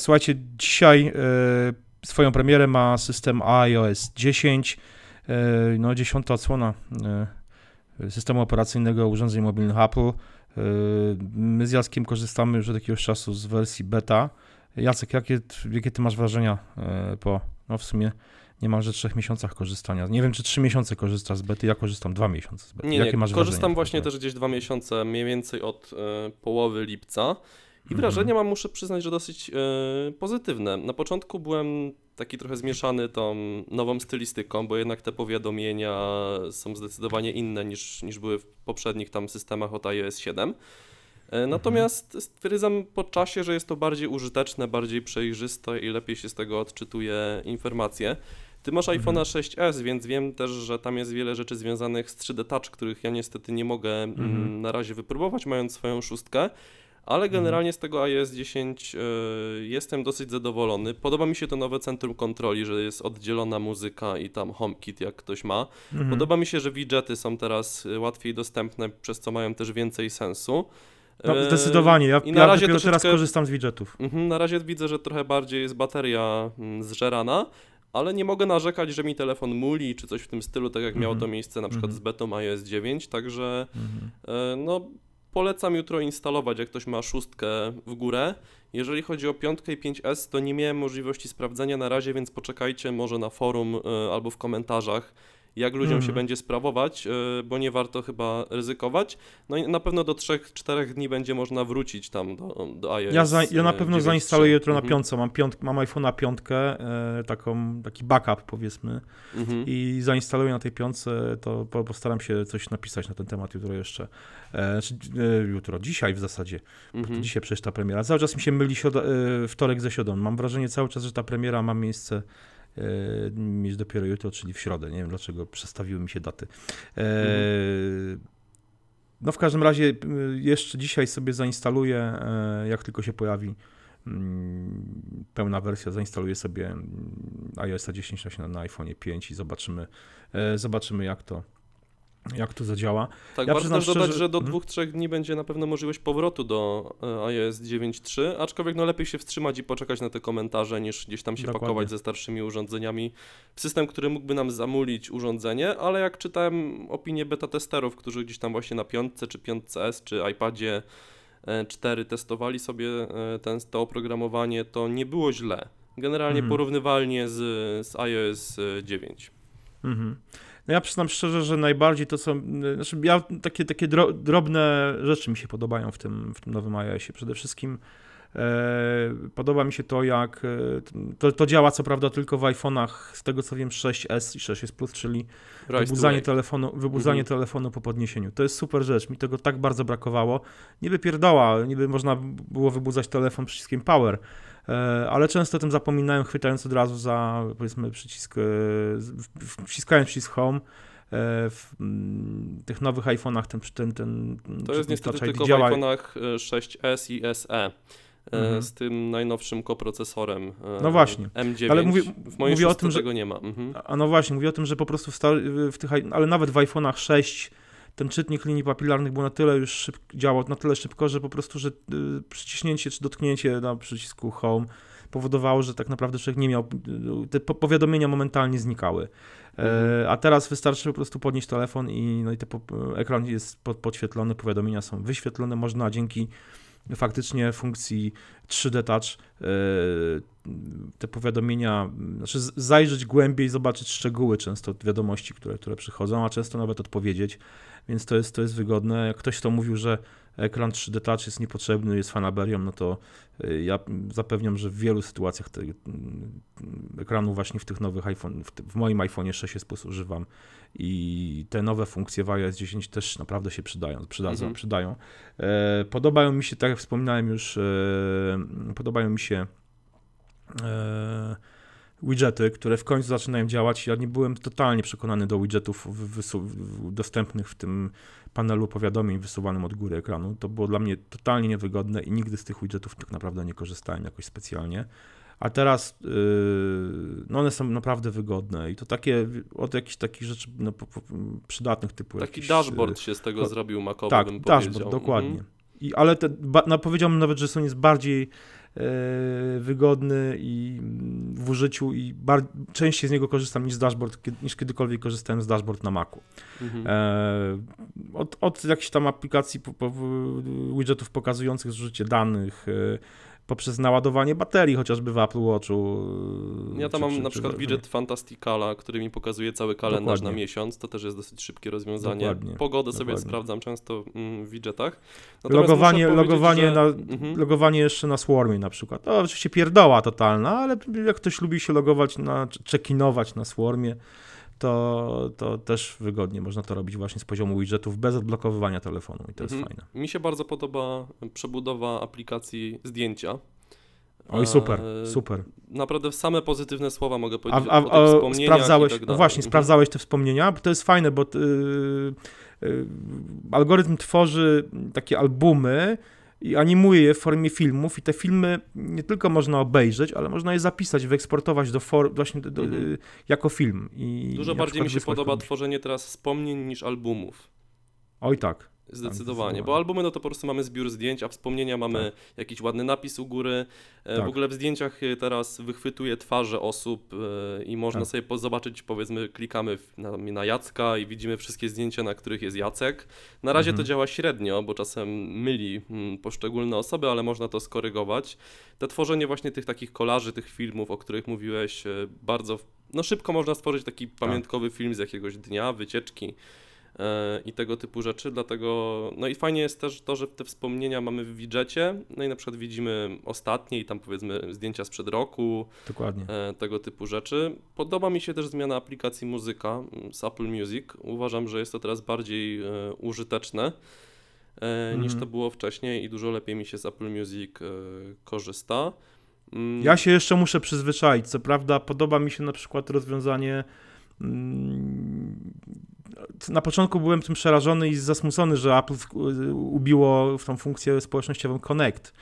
słuchajcie, dzisiaj swoją premierę ma system iOS 10, no dziesiąta odsłona systemu operacyjnego urządzeń mobilnych Apple. My z Jackiem korzystamy już od jakiegoś czasu z wersji beta. Jacek, jakie, jakie ty masz wrażenia po, no w sumie niemalże trzech miesiącach korzystania. Nie wiem, czy trzy miesiące korzystasz z bety, ja korzystam dwa miesiące z bety. Nie, Jakie nie, masz korzystam wrażenie? właśnie też gdzieś dwa miesiące, mniej więcej od e, połowy lipca. I mhm. wrażenie mam, muszę przyznać, że dosyć e, pozytywne. Na początku byłem taki trochę zmieszany tą nową stylistyką, bo jednak te powiadomienia są zdecydowanie inne niż, niż były w poprzednich tam systemach od iOS 7. E, natomiast stwierdzam po czasie, że jest to bardziej użyteczne, bardziej przejrzyste i lepiej się z tego odczytuje informacje. Ty masz mhm. iPhone'a 6s, więc wiem też, że tam jest wiele rzeczy związanych z 3D Touch, których ja niestety nie mogę mm, mhm. na razie wypróbować, mając swoją szóstkę. Ale mhm. generalnie z tego iOS 10 y, jestem dosyć zadowolony. Podoba mi się to nowe centrum kontroli, że jest oddzielona muzyka i tam HomeKit, jak ktoś ma. Mhm. Podoba mi się, że widgety są teraz y, łatwiej dostępne, przez co mają też więcej sensu. No, zdecydowanie. Ja, I na ja razie dopiero teraz korzystam z widgetów. Mhm, na razie widzę, że trochę bardziej jest bateria mm, zżerana, ale nie mogę narzekać, że mi telefon muli czy coś w tym stylu, tak jak miało to mhm. miejsce na przykład z mhm. betą iOS 9, także e, no polecam jutro instalować, jak ktoś ma szóstkę w górę. Jeżeli chodzi o piątkę i 5S, to nie miałem możliwości sprawdzenia na razie, więc poczekajcie może na forum e, albo w komentarzach jak ludziom mm. się mhm. będzie sprawować, e, bo nie warto chyba ryzykować. No i na pewno do 3-4 dni będzie można wrócić tam do, do iOS. Ja, za, ja na pewno 9, zainstaluję jutro na mhm. piątce. Mam, piąt, mam iPhone'a piątkę, e, taką, taki backup powiedzmy mhm. i zainstaluję na tej piątce, to postaram się coś napisać na ten temat jutro jeszcze. E, znaczy, jutro, dzisiaj w zasadzie. Dzisiaj przecież ta premiera. Cały czas mi się myli środa, wtorek ze środą. Mam wrażenie cały czas, że ta premiera ma miejsce mieć dopiero jutro, czyli w środę. Nie wiem dlaczego przestawiły mi się daty. Mhm. No w każdym razie y, jeszcze dzisiaj sobie zainstaluję, jak tylko się pojawi pełna wersja, zainstaluję sobie iOS 10 na, na iPhone 5 i zobaczymy, zobaczymy jak to, jak to zadziała. Tak, ja warto też szczerze... dodać, że do hmm? dwóch, trzech dni będzie na pewno możliwość powrotu do e, iOS 9.3, aczkolwiek no lepiej się wstrzymać i poczekać na te komentarze, niż gdzieś tam się Dokładnie. pakować ze starszymi urządzeniami w system, który mógłby nam zamulić urządzenie, ale jak czytałem opinie beta testerów, którzy gdzieś tam właśnie na piątce, czy piątce S, czy iPadzie 4 e, testowali sobie e, ten, to oprogramowanie, to nie było źle. Generalnie mhm. porównywalnie z, z iOS 9. Mhm. No ja przyznam szczerze, że najbardziej to są, znaczy ja takie, takie drobne rzeczy mi się podobają w tym, w tym nowym iOSie. Przede wszystkim e, podoba mi się to, jak e, to, to, działa co prawda tylko w iPhone'ach, z tego co wiem 6S i 6S Plus, czyli Rise wybudzanie, telefonu, wybudzanie mhm. telefonu po podniesieniu. To jest super rzecz, mi tego tak bardzo brakowało. Niby pierdoła, niby można było wybudzać telefon przyciskiem power, ale często o tym zapominałem, chwytając od razu za, powiedzmy, przycisk, e, wciskając przycisk Home, e, w mm, tych nowych iPhone'ach ten, ten, ten To jest niestety tylko działa... w iPhone'ach 6S i SE. Mhm. Z tym najnowszym koprocesorem no właśnie. M9. Ale mówię, w moim mówię o tym, że tego nie ma. Mhm. A no właśnie, mówię o tym, że po prostu w, w tych, ale nawet w iPhone'ach 6 ten czytnik linii papilarnych był na tyle już szyb, działał na tyle szybko, że po prostu, że y, przyciśnięcie czy dotknięcie na przycisku Home powodowało, że tak naprawdę człowiek nie miał, y, te powiadomienia momentalnie znikały. E, mhm. a teraz wystarczy po prostu podnieść telefon i, no i te ekran jest pod, podświetlony, powiadomienia są wyświetlone, można dzięki faktycznie funkcji 3D Touch e, te powiadomienia, znaczy zajrzeć głębiej, zobaczyć szczegóły często wiadomości, które, które przychodzą, a często nawet odpowiedzieć więc to jest, to jest wygodne. Jak ktoś to mówił, że ekran 3D Touch jest niepotrzebny, jest fanaberią, no to y, ja zapewniam, że w wielu sytuacjach te, mm, ekranu właśnie w tych nowych iPhone, w, w moim iPhone 6 jest używam i te nowe funkcje w iOS 10 też naprawdę się przydają, przydadzą, mhm. przydają. E, podobają mi się, tak jak wspominałem już, e, podobają mi się e, widgety, które w końcu zaczynają działać. Ja nie byłem totalnie przekonany do widgetów dostępnych w tym panelu powiadomień wysuwanym od góry ekranu. To było dla mnie totalnie niewygodne i nigdy z tych widgetów tak naprawdę nie korzystałem jakoś specjalnie. A teraz yy, no one są naprawdę wygodne i to takie od jakichś takich rzeczy no, po, po, przydatnych typu. Taki jakiś, dashboard yy, się z tego zrobił makowy, tak, dashboard, dokładnie. Mhm. I, ale te, ba, no, powiedziałbym nawet, że są jest bardziej wygodny i w użyciu i częściej z niego korzystam niż z dashboard, niż kiedykolwiek korzystałem z dashboard na Macu. Mhm. E, od, od jakichś tam aplikacji, po, po, widgetów pokazujących zużycie danych, e, poprzez naładowanie baterii, chociażby w Apple Watchu. Ja tam czy, mam czy, na przykład czy, widget Fantasticala, który mi pokazuje cały kalendarz Dokładnie. na miesiąc. To też jest dosyć szybkie rozwiązanie. Dokładnie. Pogodę Dokładnie. sobie sprawdzam często mm, w widgetach. Natomiast logowanie, logowanie, że... na, mhm. logowanie jeszcze na Swarmie na przykład. To oczywiście pierdoła totalna, ale jak ktoś lubi się logować, na, check-inować na Swarmie, to, to też wygodnie można to robić właśnie z poziomu widgetów bez odblokowywania telefonu i to jest mhm. fajne. Mi się bardzo podoba przebudowa aplikacji zdjęcia. Oj, super, e, super. Naprawdę same pozytywne słowa mogę powiedzieć a, a, o tych sprawdzałeś, tak no właśnie, mhm. sprawdzałeś te wspomnienia, bo to jest fajne, bo yy, yy, algorytm tworzy takie albumy, i animuje je w formie filmów i te filmy nie tylko można obejrzeć, ale można je zapisać, wyeksportować do for, właśnie do, do, mhm. jako film. I Dużo bardziej mi się podoba tworzenie teraz wspomnień niż albumów. Oj tak. Zdecydowanie, bo albumy no to po prostu mamy zbiór zdjęć, a wspomnienia mamy tak. jakiś ładny napis u góry. E, tak. W ogóle w zdjęciach e, teraz wychwytuje twarze osób e, i można tak. sobie zobaczyć, powiedzmy, klikamy na, na Jacka i widzimy wszystkie zdjęcia, na których jest Jacek. Na razie mhm. to działa średnio, bo czasem myli mm, poszczególne osoby, ale można to skorygować. Te tworzenie właśnie tych takich kolarzy, tych filmów, o których mówiłeś, bardzo no szybko można stworzyć taki tak. pamiątkowy film z jakiegoś dnia, wycieczki. E, i tego typu rzeczy, dlatego, no i fajnie jest też to, że te wspomnienia mamy w widżecie, no i na przykład widzimy ostatnie i tam powiedzmy zdjęcia sprzed roku, Dokładnie. E, tego typu rzeczy. Podoba mi się też zmiana aplikacji muzyka z Apple Music, uważam, że jest to teraz bardziej e, użyteczne niż mhm. to było wcześniej i dużo lepiej mi się z Apple Music korzysta. Mm. Ja się jeszcze muszę przyzwyczaić, co prawda podoba mi się na przykład rozwiązanie mm, na początku byłem tym przerażony i zasmucony, że Apple ubiło w tą funkcję społecznościową Connect.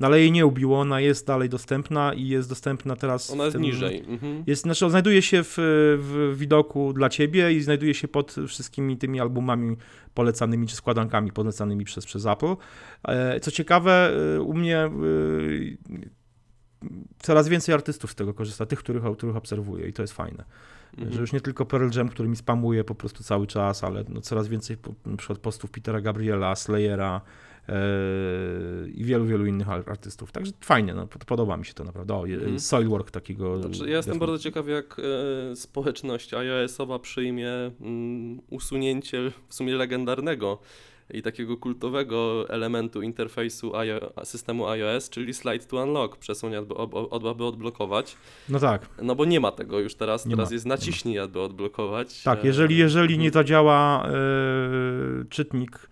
No ale jej nie ubiło, ona jest dalej dostępna i jest dostępna teraz. Ona jest tym, niżej. Mhm. Jest, znaczy, znajduje się w, w widoku dla ciebie i znajduje się pod wszystkimi tymi albumami polecanymi czy składankami polecanymi przez, przez Apple. E, co ciekawe, e, u mnie e, coraz więcej artystów z tego korzysta, tych, których, których obserwuję i to jest fajne. Mhm. Że już nie tylko Pearl Jam, który mi spamuje po prostu cały czas, ale no coraz więcej na przykład postów Petera Gabriela, Slayera yy, i wielu, wielu innych artystów. Także fajnie, no, podoba mi się to naprawdę. O, mhm. Soilwork takiego. Znaczy, ja jestem bardzo ciekaw, jak e, społeczność iOS-owa przyjmie mm, usunięcie w sumie legendarnego i takiego kultowego elementu interfejsu systemu iOS, czyli slide to unlock, przesuń, aby, odblokować. No tak. No bo nie ma tego już teraz, nie teraz ma, jest naciśnij, aby odblokować. Tak, jeżeli, jeżeli nie zadziała yy, czytnik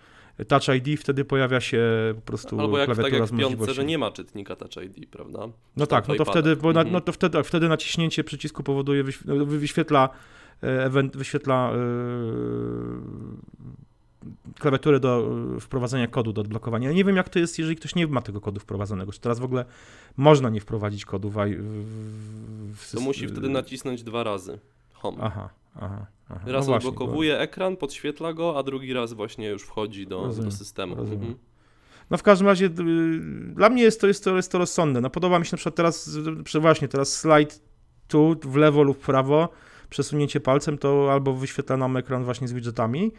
Touch ID, wtedy pojawia się po prostu Albo jak, klawiatura tak jak w piątce, że nie ma czytnika Touch ID, prawda? No tak, no to wtedy, bo na, no to wtedy, wtedy naciśnięcie przycisku powoduje, wyświetla, event, wyświetla klawiaturę do e, wprowadzenia kodu, do odblokowania. Ja nie wiem, jak to jest, jeżeli ktoś nie ma tego kodu wprowadzonego. Czy teraz w ogóle można nie wprowadzić kodu w, w, w To musi wtedy nacisnąć dwa razy. Home. Aha, aha. aha. Raz no odblokowuje bo... ekran, podświetla go, a drugi raz właśnie już wchodzi do, rozumiem, do systemu. Mhm. No w każdym razie y, dla mnie jest to, jest, to, jest to rozsądne. No podoba mi się na przykład teraz, właśnie teraz slajd tu w lewo lub w prawo, przesunięcie palcem to albo wyświetla nam ekran właśnie z widgetami,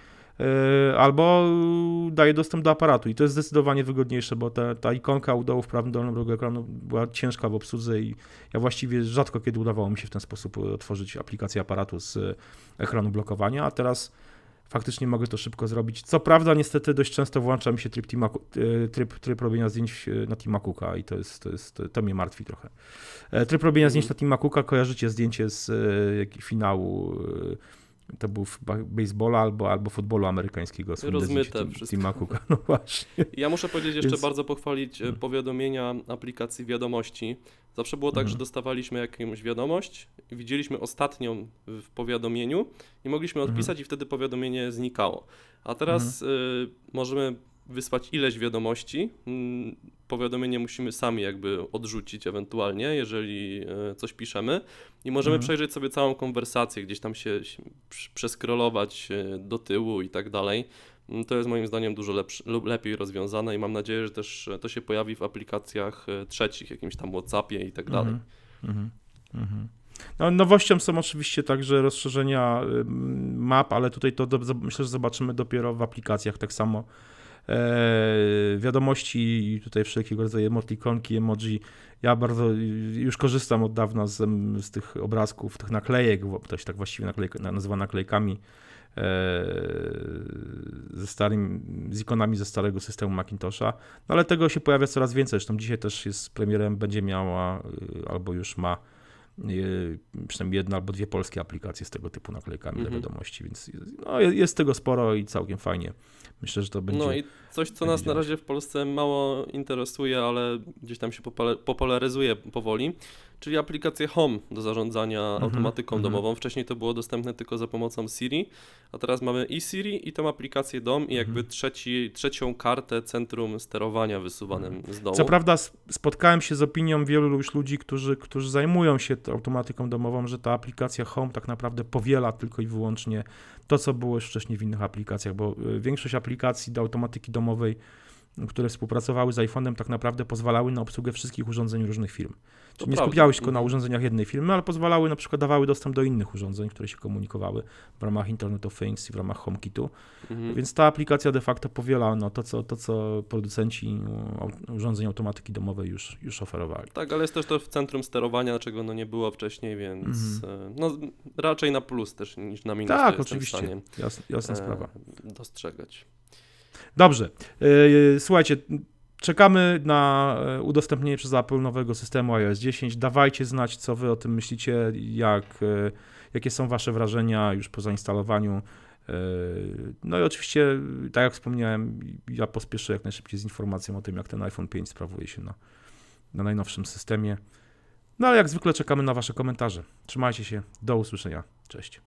albo daje dostęp do aparatu i to jest zdecydowanie wygodniejsze, bo ta, ta ikonka u dołu w prawym dolnym rogu ekranu była ciężka w obsłudze i ja właściwie rzadko kiedy udawało mi się w ten sposób otworzyć aplikację aparatu z ekranu blokowania, a teraz faktycznie mogę to szybko zrobić. Co prawda niestety dość często włącza mi się tryb, teama, e, tryb, tryb robienia zdjęć na Tima Cooka i to, jest, to, jest, to mnie martwi trochę. E, tryb robienia zdjęć na Tima Cooka kojarzycie zdjęcie z finału to był baseballa albo, albo futbolu amerykańskiego. Rozmyte wszystko. Cooka. No właśnie. Ja muszę powiedzieć jeszcze Więc... bardzo pochwalić hmm. powiadomienia aplikacji wiadomości. Zawsze było tak, hmm. że dostawaliśmy jakąś wiadomość, widzieliśmy ostatnią w powiadomieniu i mogliśmy mhm. odpisać hmm. i wtedy powiadomienie znikało. A teraz mhm. y, możemy wysłać ileś wiadomości. Mm, powiadomienie musimy sami jakby odrzucić ewentualnie, jeżeli e, coś piszemy i możemy mhm. przejrzeć sobie całą konwersację, gdzieś tam się przeskrolować do tyłu i tak dalej. mm, to jest moim zdaniem dużo lepszy, lepiej rozwiązane i mam nadzieję, że też e, to się pojawi w aplikacjach e, trzecich, jakimś tam WhatsAppie i tak dalej. Mhm, mhm, mhm. No, nowością są oczywiście także rozszerzenia map, ale tutaj to do, myślę, że zobaczymy dopiero w aplikacjach tak samo. E, wiadomości i tutaj wszelkiego rodzaju emotikonki, emoji. Ja bardzo już korzystam od dawna z, z tych obrazków, tych naklejek, to się tak właściwie naklejka, nazywa naklejkami e, ze starym, z ikonami ze starego systemu Macintosha. No ale tego się pojawia coraz więcej. Zresztą dzisiaj też jest premierem, będzie miała y, albo już ma przynajmniej jedna albo dwie polskie aplikacje z tego typu naklejkami Mhm. do wiadomości, więc no, jest tego sporo i całkiem fajnie. Myślę, że to będzie. No i coś, co nas na razie w Polsce mało interesuje, ale gdzieś tam się popula- popularyzuje powoli, czyli aplikację Home do zarządzania automatyką mhm. domową. Wcześniej to było dostępne tylko za pomocą Siri, a teraz mamy i Siri, i tą aplikację Dom, i jakby Mhm. trzeci, trzecią kartę centrum sterowania wysuwanym z dołu. Co prawda spotkałem się z opinią wielu już ludzi, którzy, którzy zajmują się automatyką domową, że ta aplikacja Home tak naprawdę powiela tylko i wyłącznie to, co było już wcześniej w innych aplikacjach, bo y, większość aplikacji do automatyki domowej, które współpracowały z iPhone'em, tak naprawdę pozwalały na obsługę wszystkich urządzeń różnych firm. To nie prawda. skupiały się tylko na Mhm. urządzeniach jednej firmy, ale pozwalały, na przykład dawały dostęp do innych urządzeń, które się komunikowały w ramach Internet of Things i w ramach HomeKitu. Mhm. Więc ta aplikacja de facto powiela no, to, co, to, co producenci urządzeń automatyki domowej już, już oferowali. Tak, ale jest też to w centrum sterowania, czego no nie było wcześniej, więc Mhm. e, no, raczej na plus też niż na minus Tak, oczywiście. Jasna, jasna e, sprawa. dostrzegać. Dobrze. Yy, Słuchajcie, czekamy na e, udostępnienie przez Apple nowego systemu iOS 10. Dawajcie znać, co wy o tym myślicie, jak, e, jakie są wasze wrażenia już po zainstalowaniu. E, No i oczywiście, tak jak wspomniałem, ja pospieszę jak najszybciej z informacją o tym, jak ten iPhone 5 sprawuje się na, na najnowszym systemie. No ale jak zwykle czekamy na wasze komentarze. Trzymajcie się, do usłyszenia. Cześć.